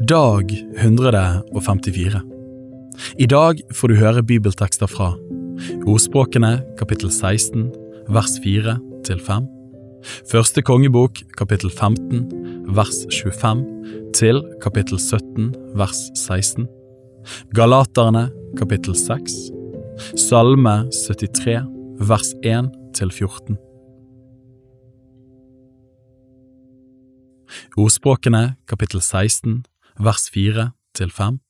Dag 154 I dag får du høre bibeltekster fra Ordspråkene kapittel 16 vers 4 til 5 Første kongebok kapittel 15 vers 25 til kapittel 17 vers 16 Galaterne kapittel 6 Salme 73 vers 1 til 14 Ordspråkene kapittel 16 vers 4 til 5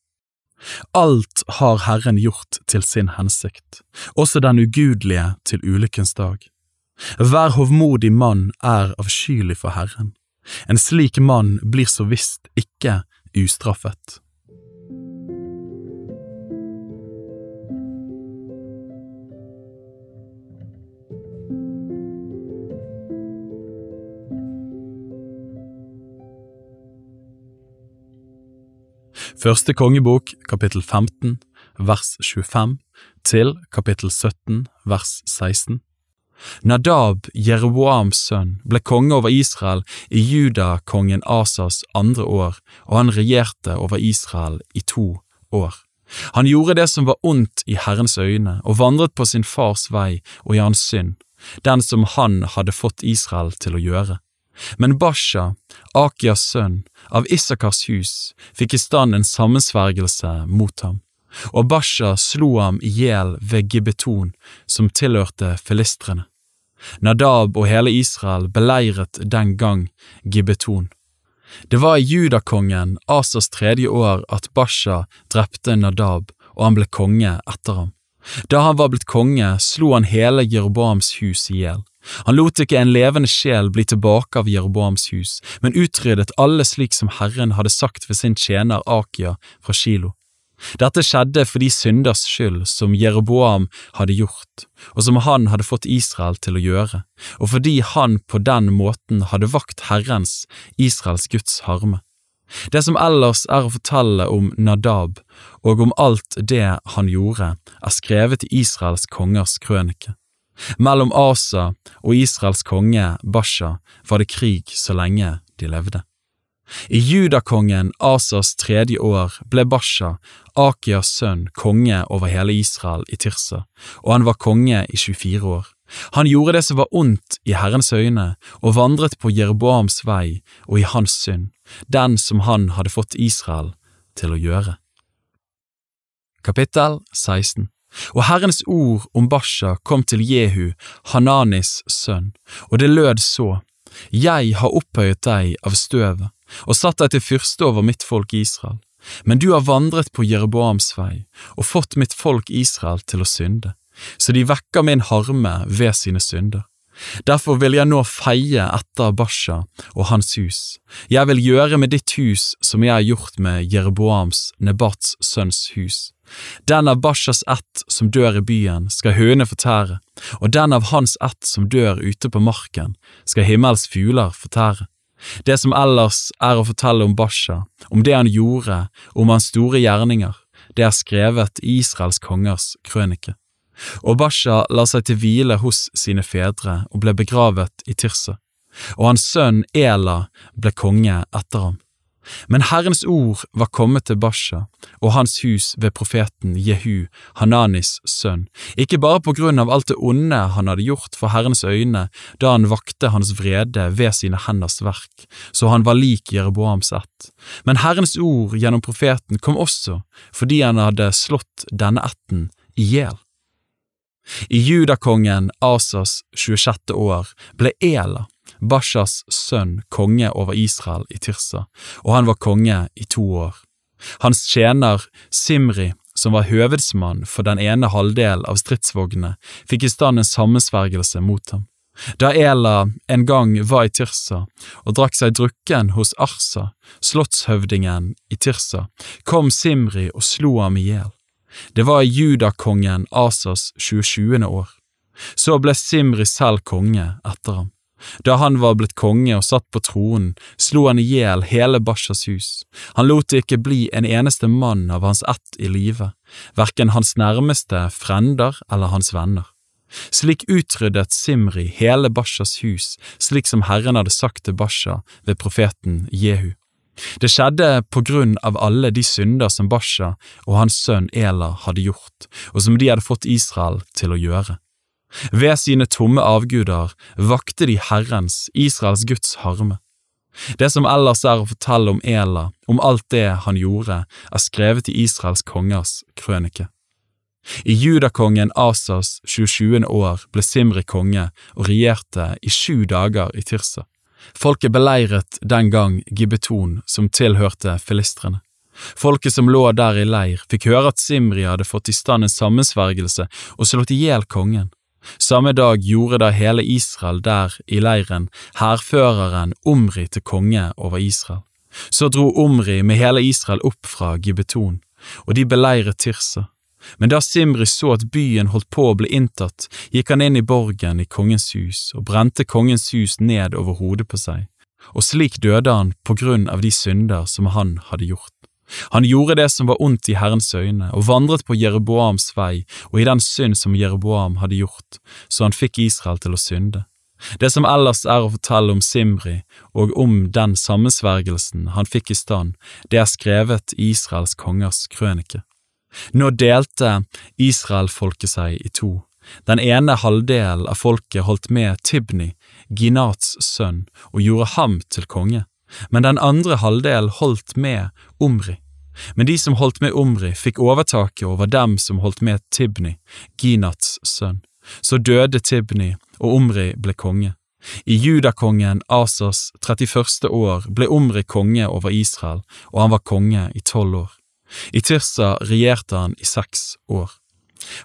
Alt har Herren gjort til sin hensikt, også den ugudelige til ulykkens dag. Hver hovmodig mann er avskyelig for Herren. En slik mann blir så visst ikke ustraffet. Første kongebok kapittel 15 vers 25 til kapittel 17 vers 16 Nadab, Jeroboams sønn, ble konge over Israel i judakongen Asas andre år, og han regjerte over Israel i to år. Han gjorde det som var ondt i Herrens øyne, og vandret på sin fars vei og i hans synd, den som han hadde fått Israel til å gjøre. Men Basha, Akias sønn, av Isakars hus, fikk i stand en sammensvergelse mot ham, og Basha slo ham i hjel ved Gibbeton, som tilhørte filistrene. Nadab og hele Israel beleiret den gang Gibbeton. Det var i judakongen Asas tredje år at Basha drepte Nadab, og han ble konge etter ham. Da han var blitt konge, slo han hele Jeroboams hus i hjel. Han lot ikke en levende sjel bli tilbake av Jeroboams hus, men utryddet alle slik som Herren hadde sagt ved sin tjener Akia fra Kilo. Dette skjedde for de synders skyld som Jeroboam hadde gjort, og som han hadde fått Israel til å gjøre, og fordi han på den måten hadde vakt Herrens, Israels Guds harme. Det som ellers er å fortelle om Nadab og om alt det han gjorde, er skrevet i Israels kongers krønike. Mellom Asa og Israels konge Basha var det krig så lenge de levde. I judakongen Asas tredje år ble Basha, Akias sønn, konge over hele Israel i Tirsa, og han var konge i 24 år. Han gjorde det som var ondt i Herrens øyne, og vandret på Jeroboams vei og i hans synd, den som han hadde fått Israel til å gjøre. Kapittel 16 Og Herrens ord om Basha kom til Jehu, Hananis sønn, og det lød så, Jeg har opphøyet deg av støvet og satt deg til fyrste over mitt folk Israel, men du har vandret på Jeroboams vei og fått mitt folk Israel til å synde, så de vekker min harme ved sine synder. Derfor vil jeg nå feie etter Basha og hans hus. Jeg vil gjøre med ditt hus som jeg har gjort med Jeroboams, Nebats sønns hus. Den av Bashas ett som dør i byen, skal høne fortære, og den av hans ett som dør ute på marken, skal himmels fugler fortære. Det som ellers er å fortelle om Basha, om det han gjorde, om hans store gjerninger, det er skrevet i Israels kongers krønike. Og Basha la seg til hvile hos sine fedre og ble begravet i Tirse, og hans sønn Ela ble konge etter ham. Men Herrens ord var kommet til Basha og hans hus ved profeten Jehu, Hananis sønn, ikke bare på grunn av alt det onde han hadde gjort for Herrens øyne da han vakte hans vrede ved sine henders verk, så han var lik Jeroboams ett, men Herrens ord gjennom profeten kom også fordi han hadde slått denne ætten i hjel. I judakongen Asas 26. år ble Ela, Bashas sønn, konge over Israel i Tirsa, og han var konge i to år. Hans tjener Simri, som var høvedsmann for den ene halvdel av stridsvognene, fikk i stand en sammensvergelse mot ham. Da Ela en gang var i Tirsa og drakk seg drukken hos Arsa, slottshøvdingen i Tirsa, kom Simri og slo ham i hjel. Det var judakongen Asas 27. år. Så ble Simri selv konge etter ham. Da han var blitt konge og satt på tronen, slo han i hjel hele Bashas hus. Han lot det ikke bli en eneste mann av hans ett i live, verken hans nærmeste frender eller hans venner. Slik utryddet Simri hele Bashas hus, slik som Herren hadde sagt til Basha ved profeten Jehu. Det skjedde på grunn av alle de synder som Basha og hans sønn Ela hadde gjort, og som de hadde fått Israel til å gjøre. Ved sine tomme avguder vakte de Herrens, Israels Guds harme. Det som ellers er å fortelle om Ela, om alt det han gjorde, er skrevet i Israels kongers krønike. I judakongen Asas 27. år ble Simri konge og regjerte i sju dager i Tirsa. Folket beleiret den gang Gibbeton, som tilhørte filistrene. Folket som lå der i leir, fikk høre at Simri hadde fått i stand en sammensvergelse og slått i hjel kongen. Samme dag gjorde da hele Israel der i leiren hærføreren Omri til konge over Israel. Så dro Omri med hele Israel opp fra Gibbeton, og de beleiret Tirsa. Men da Simri så at byen holdt på å bli inntatt, gikk han inn i borgen i kongens hus og brente kongens hus ned over hodet på seg, og slik døde han på grunn av de synder som han hadde gjort. Han gjorde det som var ondt i Herrens øyne, og vandret på Jeroboams vei og i den synd som Jeroboam hadde gjort, så han fikk Israel til å synde. Det som ellers er å fortelle om Simri og om den sammensvergelsen han fikk i stand, det er skrevet i Israels kongers krønike. Nå delte Israelfolket seg i to. Den ene halvdelen av folket holdt med Tibni, Ginats sønn, og gjorde ham til konge, men den andre halvdelen holdt med Omri. Men de som holdt med Omri, fikk overtaket over dem som holdt med Tibni, Ginats sønn. Så døde Tibni, og Omri ble konge. I judakongen Asas 31. år ble Omri konge over Israel, og han var konge i tolv år. I Tirsa regjerte han i seks år.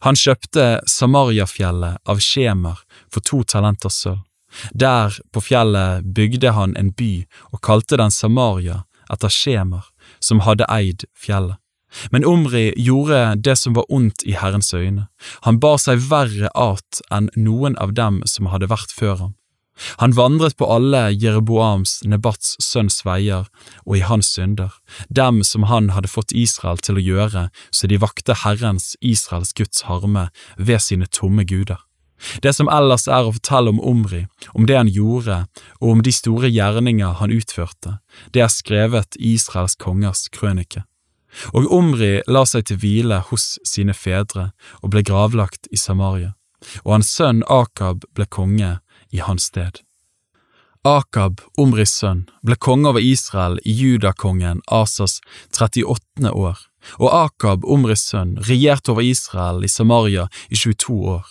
Han kjøpte Samariafjellet av Skjemer for to talenter sølv. Der på fjellet bygde han en by og kalte den Samaria etter Skjemer, som hadde eid fjellet. Men Omri gjorde det som var ondt i Herrens øyne. Han bar seg verre at enn noen av dem som hadde vært før ham. Han vandret på alle Jeroboams, Nebats sønns veier og i hans synder, dem som han hadde fått Israel til å gjøre så de vakte Herrens, Israels Guds harme, ved sine tomme guder. Det som ellers er å fortelle om Omri, om det han gjorde og om de store gjerninger han utførte, det er skrevet i Israels kongers krønike. Og Omri la seg til hvile hos sine fedre og ble gravlagt i Samaria, og hans sønn Akab ble konge i hans sted. Akab, Omris sønn, ble konge over Israel i judakongen Asas 38. år, og Akab, Omris sønn, regjerte over Israel i Samaria i 22 år.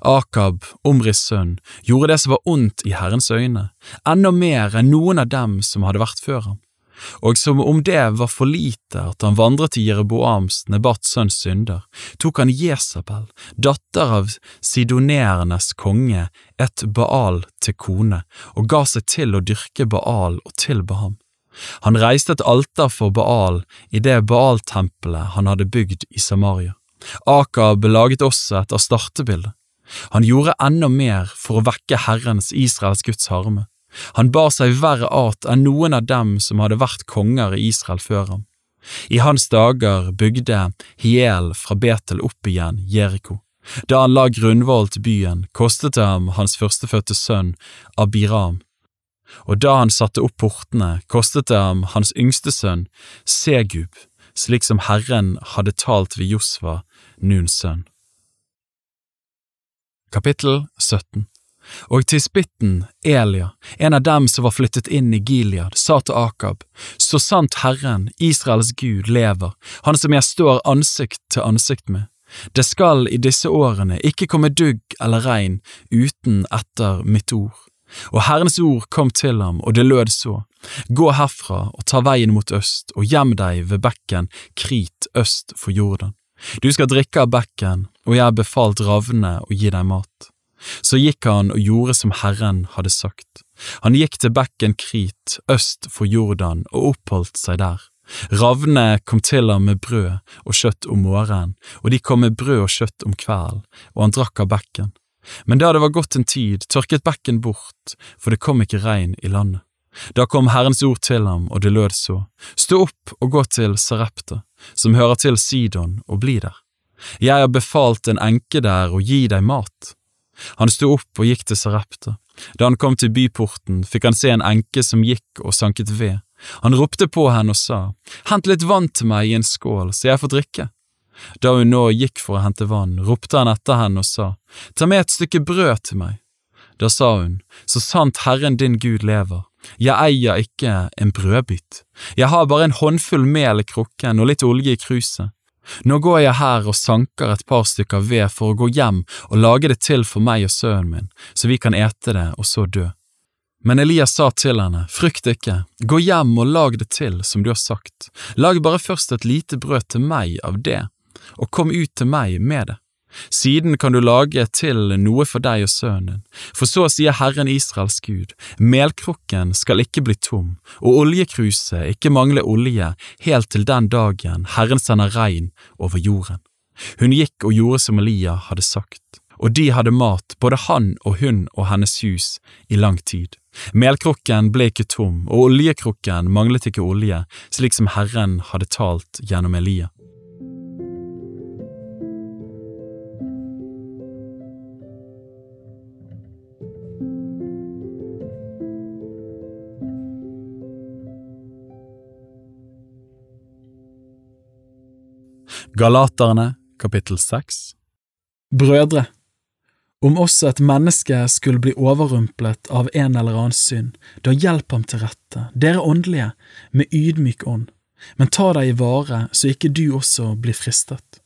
Akab, Omris sønn, gjorde det som var ondt i Herrens øyne, enda mer enn noen av dem som hadde vært før ham og som om det var for lite at han vandret til Jereboams, Nebats sønns synder, tok han Jesabel, datter av sidonerenes konge, et Baal til kone, og ga seg til å dyrke Baal og tilbe ham. Han reiste et alter for Baal i det Baal-tempelet han hadde bygd i Samaria. Akab laget også et astartebilde. Han gjorde enda mer for å vekke Herrens, Israels Guds harme. Han bar seg verre art enn noen av dem som hadde vært konger i Israel før ham. I hans dager bygde Hiel fra Betel opp igjen Jeriko. Da han la grunnvoll til byen, kostet det ham hans førstefødte sønn Abiram. Og da han satte opp portene, kostet det ham hans yngste sønn Segub, slik som Herren hadde talt ved Josva, Nuns sønn. Kapittel 17 og tisbitten, Elia, en av dem som var flyttet inn i Gilead, sa til Akab, Så sant Herren, Israels Gud, lever, han som jeg står ansikt til ansikt med, det skal i disse årene ikke komme dugg eller regn uten etter mitt ord. Og Herrens ord kom til ham, og det lød så, Gå herfra og ta veien mot øst, og gjem deg ved bekken Krit øst for Jordan. Du skal drikke av bekken, og jeg befalt ravnene å gi deg mat. Så gikk han og gjorde som Herren hadde sagt. Han gikk til bekken Krit, øst for Jordan, og oppholdt seg der. Ravnene kom til ham med brød og kjøtt om morgenen, og de kom med brød og kjøtt om kvelden, og han drakk av bekken. Men da det var gått en tid, tørket bekken bort, for det kom ikke regn i landet. Da kom Herrens ord til ham, og det lød så, Stå opp og gå til Sarepta, som hører til Sidon, og bli der. Jeg har befalt en enke der å gi deg mat. Han sto opp og gikk til Sarepta. Da han kom til byporten, fikk han se en enke som gikk og sanket ved, Han ropte på henne og sa, Hent litt vann til meg i en skål, så jeg får drikke. Da hun nå gikk for å hente vann, ropte han etter henne og sa, Ta med et stykke brød til meg. Da sa hun, Så sant Herren din Gud lever, jeg eier ikke en brødbit, jeg har bare en håndfull mel i krukken og litt olje i kruset. Nå går jeg her og sanker et par stykker ved for å gå hjem og lage det til for meg og sønnen min, så vi kan ete det og så dø. Men Elias sa til henne, frykt ikke, gå hjem og lag det til som du har sagt, lag bare først et lite brød til meg av det, og kom ut til meg med det. Siden kan du lage til noe for deg og sønnen din, for så sier Herren Israels Gud, melkrukken skal ikke bli tom, og oljekruset ikke mangle olje helt til den dagen Herren sender regn over jorden. Hun gikk og gjorde som Elia hadde sagt, og de hadde mat, både han og hun og hennes hus, i lang tid. Melkrukken ble ikke tom, og oljekrukken manglet ikke olje, slik som Herren hadde talt gjennom Elia. Galaterne kapittel 6 Brødre, om også et menneske skulle bli overrumplet av en eller annen synd, da hjelp ham til rette, dere åndelige, med ydmyk ånd, men ta deg i vare så ikke du også blir fristet.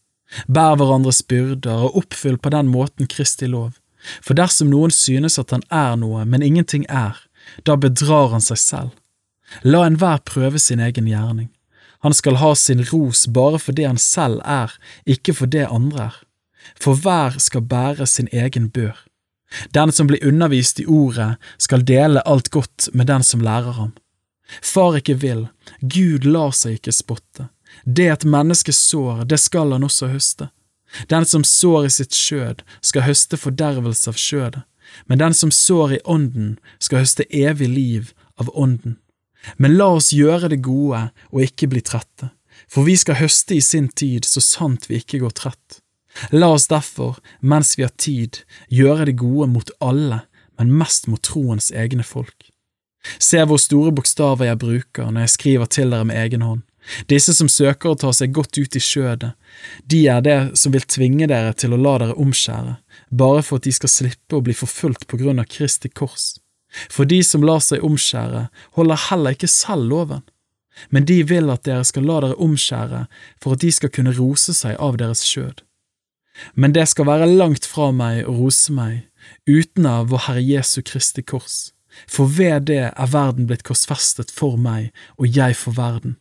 Bær hverandres byrder og oppfyll på den måten Kristi lov, for dersom noen synes at han er noe, men ingenting er, da bedrar han seg selv. La enhver prøve sin egen gjerning. Han skal ha sin ros bare for det han selv er, ikke for det andre er for hver skal bære sin egen bør. Den som blir undervist i ordet, skal dele alt godt med den som lærer ham. Far ikke vil, Gud lar seg ikke spotte. Det et menneske sår, det skal han også høste. Den som sår i sitt skjød, skal høste fordervelse av skjødet, men den som sår i ånden, skal høste evig liv av ånden. Men la oss gjøre det gode og ikke bli trette, for vi skal høste i sin tid så sant vi ikke går trett. La oss derfor, mens vi har tid, gjøre det gode mot alle, men mest mot troens egne folk. Se hvor store bokstaver jeg bruker når jeg skriver til dere med egen hånd. Disse som søker å ta seg godt ut i skjødet, de er det som vil tvinge dere til å la dere omskjære, bare for at de skal slippe å bli forfulgt på grunn av Kristi kors. For de som lar seg omskjære, holder heller ikke selv loven, men de vil at dere skal la dere omskjære for at de skal kunne rose seg av deres skjød. Men det skal være langt fra meg å rose meg, uten av vår Herre Jesu Kristi kors, for ved det er verden blitt korsfestet for meg, og jeg for verden.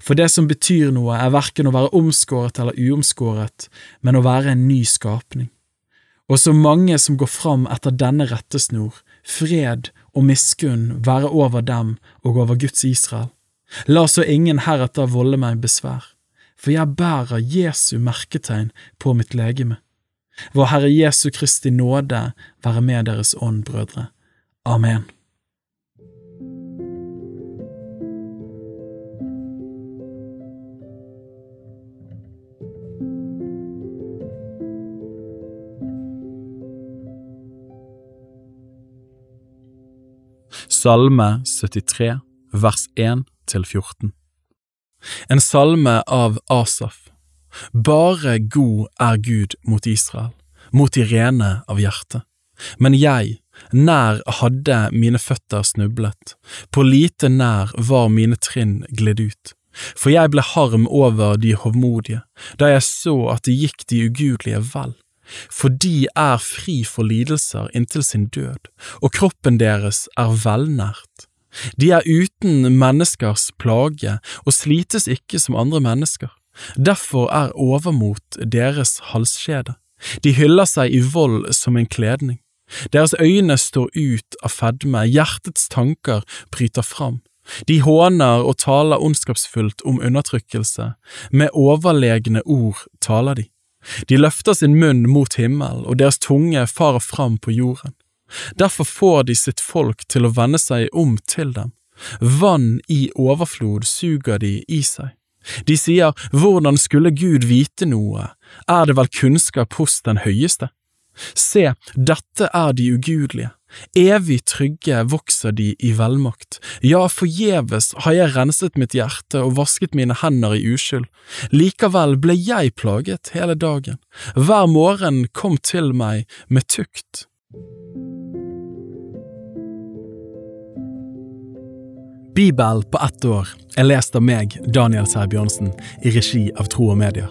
For det som betyr noe, er verken å være omskåret eller uomskåret, men å være en ny skapning. Og så mange som går fram etter denne rettesnor, fred og miskunn være over dem og over Guds Israel. La så ingen heretter volde meg besvær for jeg bærer Jesu merketegn på mitt legeme. Vår Herre Jesu Kristi nåde være med deres ånd, brødre. Amen. Salme 73, vers 1 til 14 en salme av Asaf. Bare god er Gud mot Israel, mot de rene av hjerte. Men jeg, nær hadde mine føtter snublet, på lite nær var mine trinn glidd ut. For jeg ble harm over de hovmodige, da jeg så at det gikk de ugudelige vel. For de er fri for lidelser inntil sin død, og kroppen deres er velnært. De er uten menneskers plage og slites ikke som andre mennesker. Derfor er overmot deres halskjede. De hyller seg i vold som en kledning. Deres øyne står ut av fedme, hjertets tanker bryter fram. De håner og taler ondskapsfullt om undertrykkelse, med overlegne ord taler de. De løfter sin munn mot himmel, og deres tunge farer fram på jorden. Derfor får de sitt folk til å vende seg om til dem. Vann i overflod suger de i seg. De sier hvordan skulle Gud vite noe, er det vel kunnskap hos den høyeste? Se, dette er de ugudelige. Evig trygge vokser de i velmakt. Ja, forgjeves har jeg renset mitt hjerte og vasket mine hender i uskyld. Likevel ble jeg plaget hele dagen. Hver morgen kom til meg med tukt. Bibel på ett år er lest av meg, Daniel Sæbjørnsen, i regi av Tro og Medier.